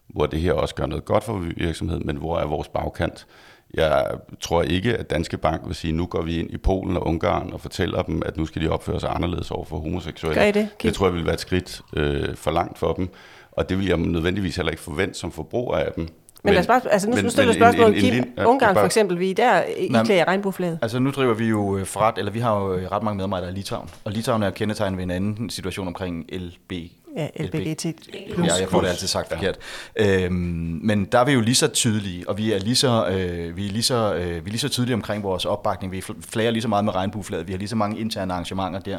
hvor det her også gør noget godt for virksomheden, men hvor er vores bagkant? Jeg tror ikke, at Danske Bank vil sige, nu går vi ind i Polen og Ungarn og fortæller dem, at nu skal de opføre sig anderledes over for homoseksuelle. Gør det, det tror jeg vil være et skridt øh, for langt for dem, og det vil jeg nødvendigvis heller ikke forvente som forbruger af dem. Men, os bare, altså nu men, stiller spørgsmål, Kim, en, en, Ungarn for eksempel, vi der i klæder regnbueflaget. Altså nu driver vi jo forret, eller vi har jo ret mange medarbejdere i Litauen, og Litauen er kendetegnet ved en anden situation omkring LB, Ja, LBGT+. Ja, jeg får det altid sagt forkert. Ja. Øhm, men der er vi jo lige så tydelige, og vi er lige så, øh, vi er lige så, øh, vi er lige så tydelige omkring vores opbakning. Vi flager lige så meget med regnbueflaget. Vi har lige så mange interne arrangementer der.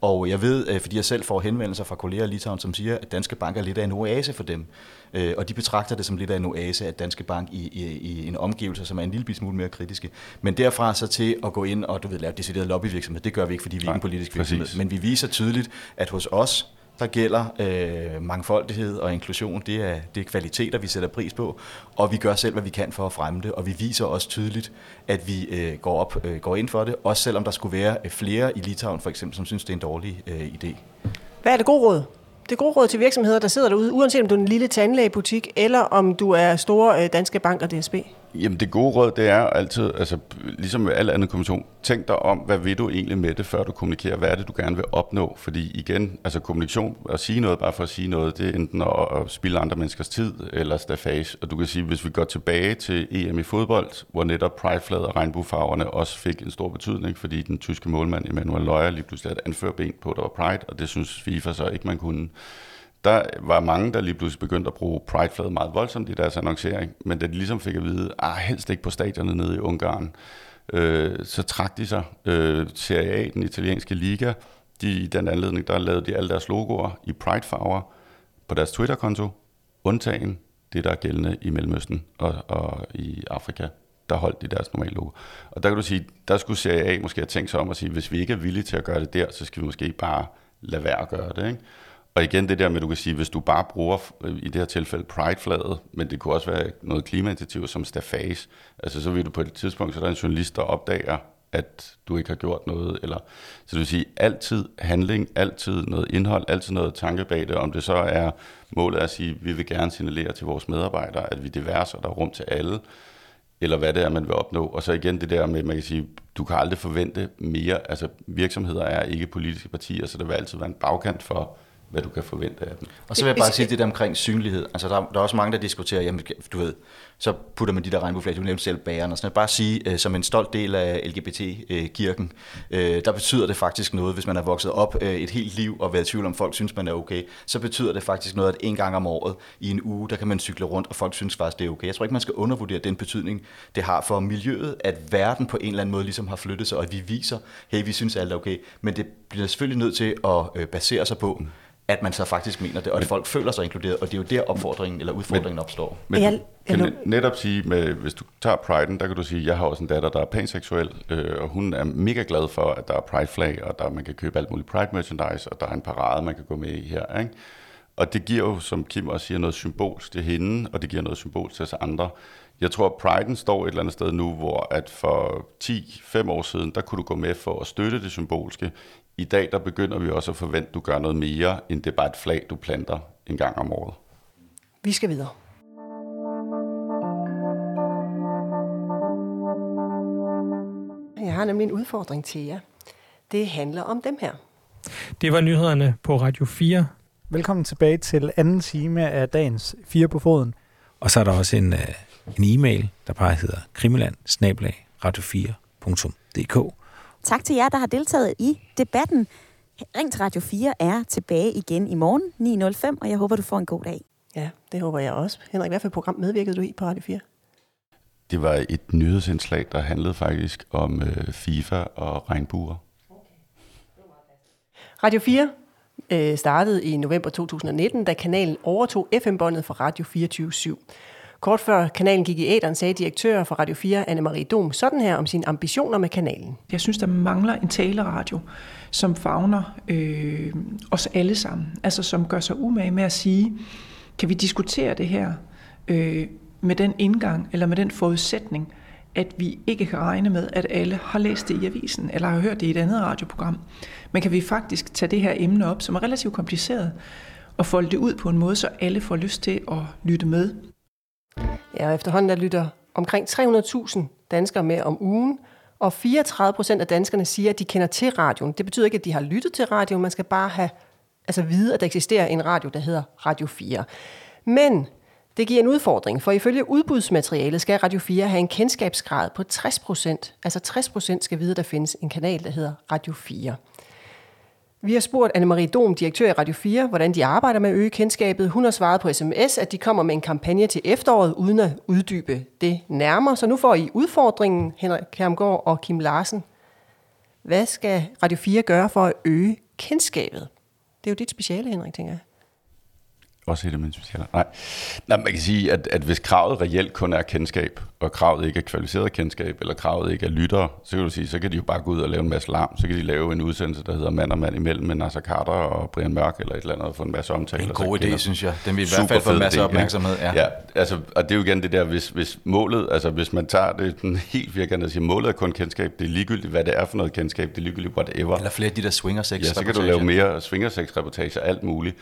Og jeg ved, øh, fordi jeg selv får henvendelser fra kolleger i Litauen, som siger, at Danske Bank er lidt af en oase for dem. Øh, og de betragter det som lidt af en oase, at Danske Bank i, i, i en omgivelse, som er en lille smule mere kritiske. Men derfra så til at gå ind og du ved, lave decideret lobbyvirksomhed, det gør vi ikke, fordi vi er ikke en politisk virksomhed. Præcis. Men vi viser tydeligt, at hos os, der gælder øh, mangfoldighed og inklusion. Det er, det er kvaliteter, vi sætter pris på, og vi gør selv, hvad vi kan for at fremme det, og vi viser også tydeligt, at vi øh, går, op, øh, går ind for det, også selvom der skulle være øh, flere i Litauen for eksempel, som synes, det er en dårlig øh, idé. Hvad er det gode råd? Det gode råd til virksomheder, der sidder derude, uanset om du er en lille tandlægebutik, eller om du er store øh, danske banker DSB? Jamen det gode råd, det er altid, altså ligesom med al anden kommission, tænk dig om, hvad vil du egentlig med det, før du kommunikerer, hvad er det, du gerne vil opnå? Fordi igen, altså kommunikation, at sige noget bare for at sige noget, det er enten at, at spille andre menneskers tid eller stafage. Og du kan sige, hvis vi går tilbage til EM i fodbold, hvor netop prideflaget og regnbuefarverne også fik en stor betydning, fordi den tyske målmand Emanuel Løjer lige pludselig havde et ben på, der var pride, og det synes FIFA så ikke, man kunne der var mange, der lige pludselig begyndte at bruge Pride-flaget meget voldsomt i deres annoncering, men da de ligesom fik at vide, ah, helst ikke på stadionet nede i Ungarn, øh, så trak de sig. Øh, Serie A, den italienske liga, de, i den anledning, der lavede de alle deres logoer i Pride-farver på deres Twitter-konto, undtagen det, der er gældende i Mellemøsten og, og i Afrika. Der holdt de deres normale logo. Og der kan du sige, der skulle Serie A måske have tænkt sig om at sige, hvis vi ikke er villige til at gøre det der, så skal vi måske bare lade være at gøre det. Ikke? Og igen det der med, at du kan sige, hvis du bare bruger, øh, i det her tilfælde, Pride-flaget, men det kunne også være noget klimainitiativ som Stafage, altså så vil du på et tidspunkt, så er der en journalist, der opdager, at du ikke har gjort noget. Eller, så det vil sige, altid handling, altid noget indhold, altid noget tanke bag det. Om det så er målet at sige, at vi vil gerne signalere til vores medarbejdere, at vi er diverse, og der er rum til alle, eller hvad det er, man vil opnå. Og så igen det der med, man kan sige, du kan aldrig forvente mere. Altså virksomheder er ikke politiske partier, så der vil altid være en bagkant for, hvad du kan forvente af dem. Og så vil jeg bare sige det der omkring synlighed. Altså der, der er også mange, der diskuterer, jamen du ved, så putter man de der regnbueflag, du nævnte selv bæren, og sådan Bare sige, øh, som en stolt del af LGBT-kirken, øh, der betyder det faktisk noget, hvis man har vokset op øh, et helt liv og været i tvivl om, folk synes, man er okay, så betyder det faktisk noget, at en gang om året i en uge, der kan man cykle rundt, og folk synes faktisk, det er okay. Jeg tror ikke, man skal undervurdere den betydning, det har for miljøet, at verden på en eller anden måde ligesom har flyttet sig, og at vi viser, hey, vi synes alt er okay, men det bliver selvfølgelig nødt til at øh, basere sig på, at man så faktisk mener det, og at folk føler sig inkluderet, og det er jo der opfordringen eller udfordringen men, opstår. Men du kan netop sige, med, hvis du tager priden, der kan du sige, jeg har også en datter, der er panseksuel, øh, og hun er mega glad for, at der er pride-flag, og der man kan købe alt muligt pride-merchandise, og der er en parade, man kan gå med i her. Ikke? Og det giver jo, som Kim også siger, noget symbolsk til hende, og det giver noget symbolsk til os andre. Jeg tror, at Priden står et eller andet sted nu, hvor at for 10-5 år siden, der kunne du gå med for at støtte det symbolske. I dag der begynder vi også at forvente, at du gør noget mere, end det er bare et flag, du planter en gang om året. Vi skal videre. Jeg har nemlig en udfordring til jer. Det handler om dem her. Det var nyhederne på Radio 4. Velkommen tilbage til anden time af dagens 4 på foden. Og så er der også en, øh, en e-mail, der bare hedder krimiland radio 4dk Tak til jer, der har deltaget i debatten. Ring til Radio 4 er tilbage igen i morgen 9.05, og jeg håber, du får en god dag. Ja, det håber jeg også. Henrik, hvad for program medvirkede du i på Radio 4? Det var et nyhedsindslag, der handlede faktisk om øh, FIFA og regnbuer. Radio 4, øh, startede i november 2019, da kanalen overtog FM-båndet fra Radio 24 /7. Kort før kanalen gik i æderen, sagde direktør for Radio 4, Anne-Marie Dom, sådan her om sine ambitioner med kanalen. Jeg synes, der mangler en taleradio, som fagner øh, os alle sammen. Altså som gør sig umage med at sige, kan vi diskutere det her øh, med den indgang eller med den forudsætning, at vi ikke kan regne med, at alle har læst det i avisen eller har hørt det i et andet radioprogram. Men kan vi faktisk tage det her emne op, som er relativt kompliceret, og folde det ud på en måde, så alle får lyst til at lytte med. Ja, og efterhånden der lytter omkring 300.000 danskere med om ugen, og 34 procent af danskerne siger, at de kender til radioen. Det betyder ikke, at de har lyttet til radioen, man skal bare have, altså vide, at der eksisterer en radio, der hedder Radio 4. Men det giver en udfordring, for ifølge udbudsmaterialet skal Radio 4 have en kendskabsgrad på 60 procent. Altså 60 procent skal vide, at der findes en kanal, der hedder Radio 4. Vi har spurgt Anne-Marie Dom, direktør i Radio 4, hvordan de arbejder med at øge kendskabet. Hun har svaret på sms, at de kommer med en kampagne til efteråret, uden at uddybe det nærmere. Så nu får I udfordringen, Henrik Kermgaard og Kim Larsen. Hvad skal Radio 4 gøre for at øge kendskabet? Det er jo dit speciale, Henrik, tænker jeg. Også et af mine specialer. Nej. Nej, man kan sige, at, at hvis kravet reelt kun er kendskab, og kravet ikke er kvalificeret kendskab, eller kravet ikke er lyttere, så kan du sige, så kan de jo bare gå ud og lave en masse larm. Så kan de lave en udsendelse, der hedder Mand og Mand imellem med Nasser Carter og Brian Mørk, eller et eller andet, og få en masse omtale. En god idé, synes jeg. Den vil i hvert fald få en masse opmærksomhed. Ja. ja, altså, og det er jo igen det der, hvis, hvis målet, altså hvis man tager det sådan helt firkantet og siger, målet er kun kendskab, det er ligegyldigt, hvad det er for noget kendskab, det er ligegyldigt whatever. Eller flere af de der swinger sex Ja, så kan du lave mere swinger sex reportager, alt muligt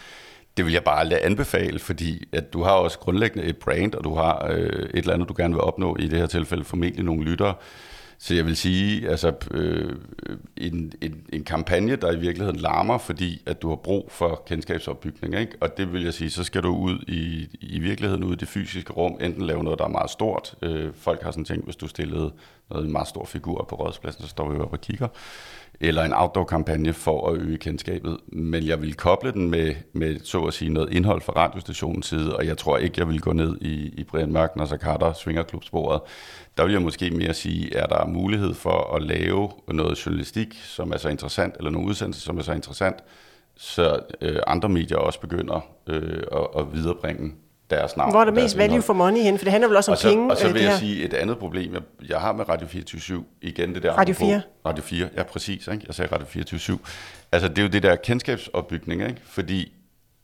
det vil jeg bare aldrig anbefale, fordi at du har også grundlæggende et brand, og du har øh, et eller andet, du gerne vil opnå, i det her tilfælde formentlig nogle lyttere. Så jeg vil sige, altså øh, en, en, en kampagne, der i virkeligheden larmer, fordi at du har brug for kendskabsopbygning, ikke? og det vil jeg sige, så skal du ud i, i virkeligheden ud i det fysiske rum, enten lave noget, der er meget stort. Øh, folk har sådan tænkt, hvis du stillede noget en meget stor figur på rådspladsen, så står vi op og kigger eller en outdoor-kampagne for at øge kendskabet. Men jeg vil koble den med, med så at sige, noget indhold fra radiostationens side, og jeg tror ikke, jeg vil gå ned i, i Brian Mørk, Nasser Carter, Svingerklubsporet. Der vil jeg måske mere sige, er der mulighed for at lave noget journalistik, som er så interessant, eller nogle udsendelser, som er så interessant, så øh, andre medier også begynder øh, at, at viderebringe deres navn. Hvor er der mest value for money hen? For det handler vel også om og så, penge. Og så øh, vil jeg her. sige et andet problem, jeg, jeg har med Radio 24 igen det der... Radio apropos- 4. Radio 4, ja præcis. Ikke? Jeg sagde Radio 24 Altså det er jo det der kendskabsopbygning, ikke? fordi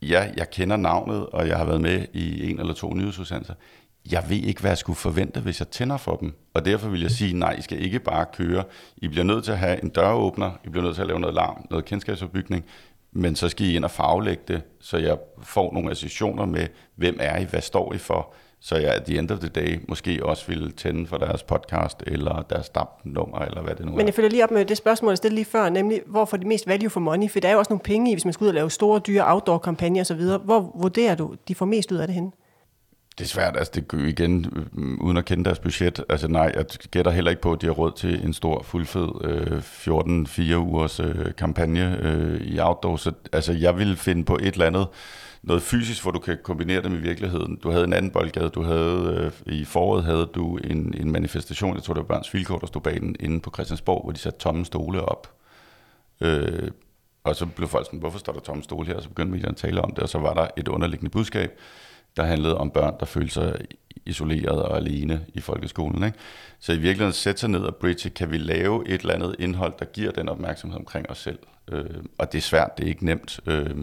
ja, jeg kender navnet, og jeg har været med i en eller to nyhedsudsendelser. Jeg ved ikke, hvad jeg skulle forvente, hvis jeg tænder for dem. Og derfor vil jeg sige, nej, I skal ikke bare køre. I bliver nødt til at have en døråbner, I bliver nødt til at lave noget larm, noget kendskabsopbygning, men så skal I ind og faglægge det, så jeg får nogle associationer med, hvem er I, hvad står I for, så jeg at the end of the day måske også vil tænde for deres podcast, eller deres DAB-nummer, eller hvad det nu er. Men jeg følger lige op med det spørgsmål, jeg stillede lige før, nemlig hvor får de mest value for money? For der er jo også nogle penge i, hvis man skal ud og lave store, dyre outdoor-kampagner osv. Hvor vurderer du, de får mest ud af det henne? Det er svært, altså det igen, øh, uden at kende deres budget. Altså nej, jeg gætter heller ikke på, at de har råd til en stor, fuldfed øh, 14-4 ugers øh, kampagne øh, i outdoor. Så altså jeg vil finde på et eller andet, noget fysisk, hvor du kan kombinere det med virkeligheden. Du havde en anden boldgade, du havde øh, i foråret havde du en, en manifestation, jeg tror det var Børns Vilkår, der stod bag den inde på Christiansborg, hvor de satte tomme stole op. Øh, og så blev folk sådan, hvorfor står der tomme stole her? Og så begyndte medierne at tale om det, og så var der et underliggende budskab, der handlede om børn, der følte sig isoleret og alene i folkeskolen. Ikke? Så i virkeligheden sætte sig ned og bridge, kan vi lave et eller andet indhold, der giver den opmærksomhed omkring os selv. Øh, og det er svært, det er ikke nemt. Øh,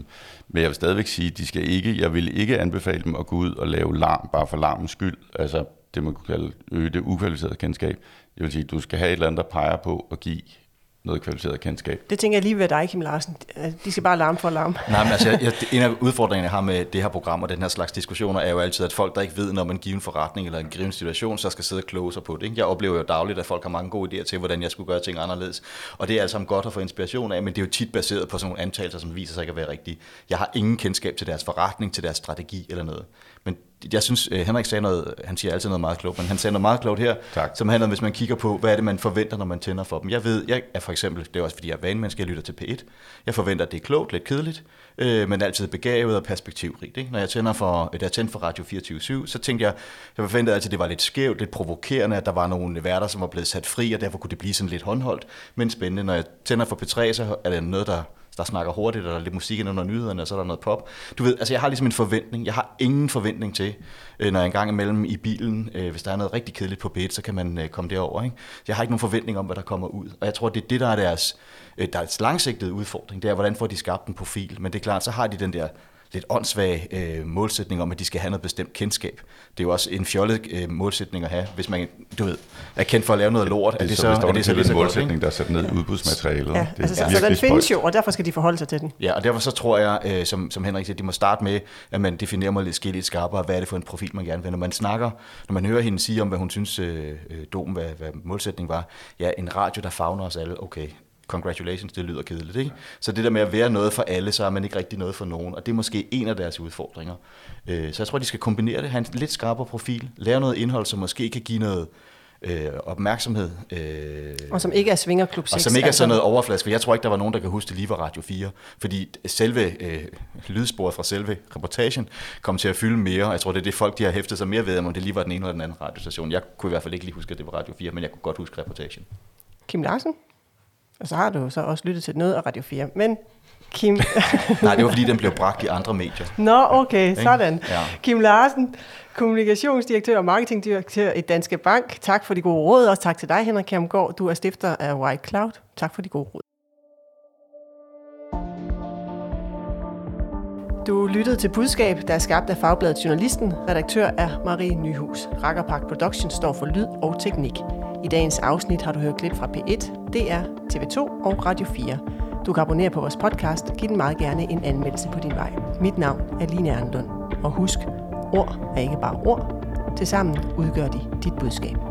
men jeg vil stadigvæk sige, de skal ikke, jeg vil ikke anbefale dem at gå ud og lave larm, bare for larmens skyld. Altså det man kunne kalde øge det ukvalificerede kendskab. Jeg vil sige, du skal have et eller andet, der peger på at give noget kvalificeret kendskab. Det tænker jeg lige ved dig, Kim Larsen. De skal bare larme for larme. Nej, men altså, jeg, en af udfordringerne, jeg har med det her program og den her slags diskussioner, er jo altid, at folk, der ikke ved, når man giver en forretning eller en given situation, så skal sidde og kloge sig på det. Ikke? Jeg oplever jo dagligt, at folk har mange gode idéer til, hvordan jeg skulle gøre ting anderledes. Og det er altså godt at få inspiration af, men det er jo tit baseret på sådan nogle antagelser, som viser sig ikke at være rigtige. Jeg har ingen kendskab til deres forretning, til deres strategi eller noget. Men jeg synes, Henrik sagde noget, han siger altid noget meget klogt, men han sagde noget meget klogt her, tak. som handler om, hvis man kigger på, hvad er det, man forventer, når man tænder for dem. Jeg ved, jeg er for eksempel, det er også fordi, jeg er vanemenneske, jeg lytter til P1. Jeg forventer, at det er klogt, lidt kedeligt, øh, men altid begavet og perspektivrigt. Ikke? Når jeg tænder for, da jeg tændte for Radio 24 så tænkte jeg, jeg forventede altid, at det var lidt skævt, lidt provokerende, at der var nogle værter, som var blevet sat fri, og derfor kunne det blive sådan lidt håndholdt, men spændende. Når jeg tænder for P3, så er det noget, der der snakker hurtigt, og der er lidt musik ind under nyhederne, og så er der noget pop. Du ved, altså jeg har ligesom en forventning. Jeg har ingen forventning til, øh, når jeg engang imellem i bilen, øh, hvis der er noget rigtig kedeligt på bed, så kan man øh, komme derover. Ikke? Jeg har ikke nogen forventning om, hvad der kommer ud. Og jeg tror, det er det, der er deres, deres langsigtede udfordring. Det er, hvordan får de skabt en profil. Men det er klart, så har de den der lidt åndssvag øh, målsætning om, at de skal have noget bestemt kendskab. Det er jo også en fjollet øh, målsætning at have, hvis man du ved, er kendt for at lave noget lort. Det er, det så, så, er det så, en målsætning, der er sat ned i udbudsmaterialet. Ja, det er altså, så, den findes jo, og derfor skal de forholde sig til den. Ja, og derfor så tror jeg, øh, som, som Henrik siger, de må starte med, at man definerer mig lidt skidt lidt skarpere, hvad er det for en profil, man gerne vil. Når man snakker, når man hører hende sige om, hvad hun synes, øh, øh, dom, hvad, hvad målsætningen var, ja, en radio, der fagner os alle, okay, congratulations, det lyder kedeligt, ikke? Så det der med at være noget for alle, så er man ikke rigtig noget for nogen, og det er måske en af deres udfordringer. Øh, Så jeg tror, de skal kombinere det, have en lidt skarpere profil, lave noget indhold, som måske kan give noget øh, opmærksomhed. Øh, Og som ikke er svingerklub 6. og som ikke er altså. sådan noget overflask, for jeg tror ikke, der var nogen, der kan huske det lige var Radio 4, fordi selve øh, lydsporet fra selve reportagen kom til at fylde mere, jeg tror, det er det folk, de har hæftet sig mere ved, om det lige var den ene eller den anden radiostation. Jeg kunne i hvert fald ikke lige huske, at det var Radio 4, men jeg kunne godt huske reportagen. Kim Larsen. Og så har du så også lyttet til noget af Radio 4. Men Kim... Nej, det var fordi, den blev bragt i andre medier. Nå, okay, sådan. Ja. Kim Larsen, kommunikationsdirektør og marketingdirektør i Danske Bank. Tak for de gode råd. Også tak til dig, Henrik Kjermgaard. Du er stifter af White Cloud. Tak for de gode råd. Du lyttede til Budskab, der er skabt af Fagbladet Journalisten. Redaktør er Marie Nyhus. Rakkerpark Production står for lyd og teknik. I dagens afsnit har du hørt klip fra P1, DR, TV2 og Radio 4. Du kan abonnere på vores podcast. Giv den meget gerne en anmeldelse på din vej. Mit navn er Line Erndlund. Og husk, ord er ikke bare ord. Tilsammen udgør de dit budskab.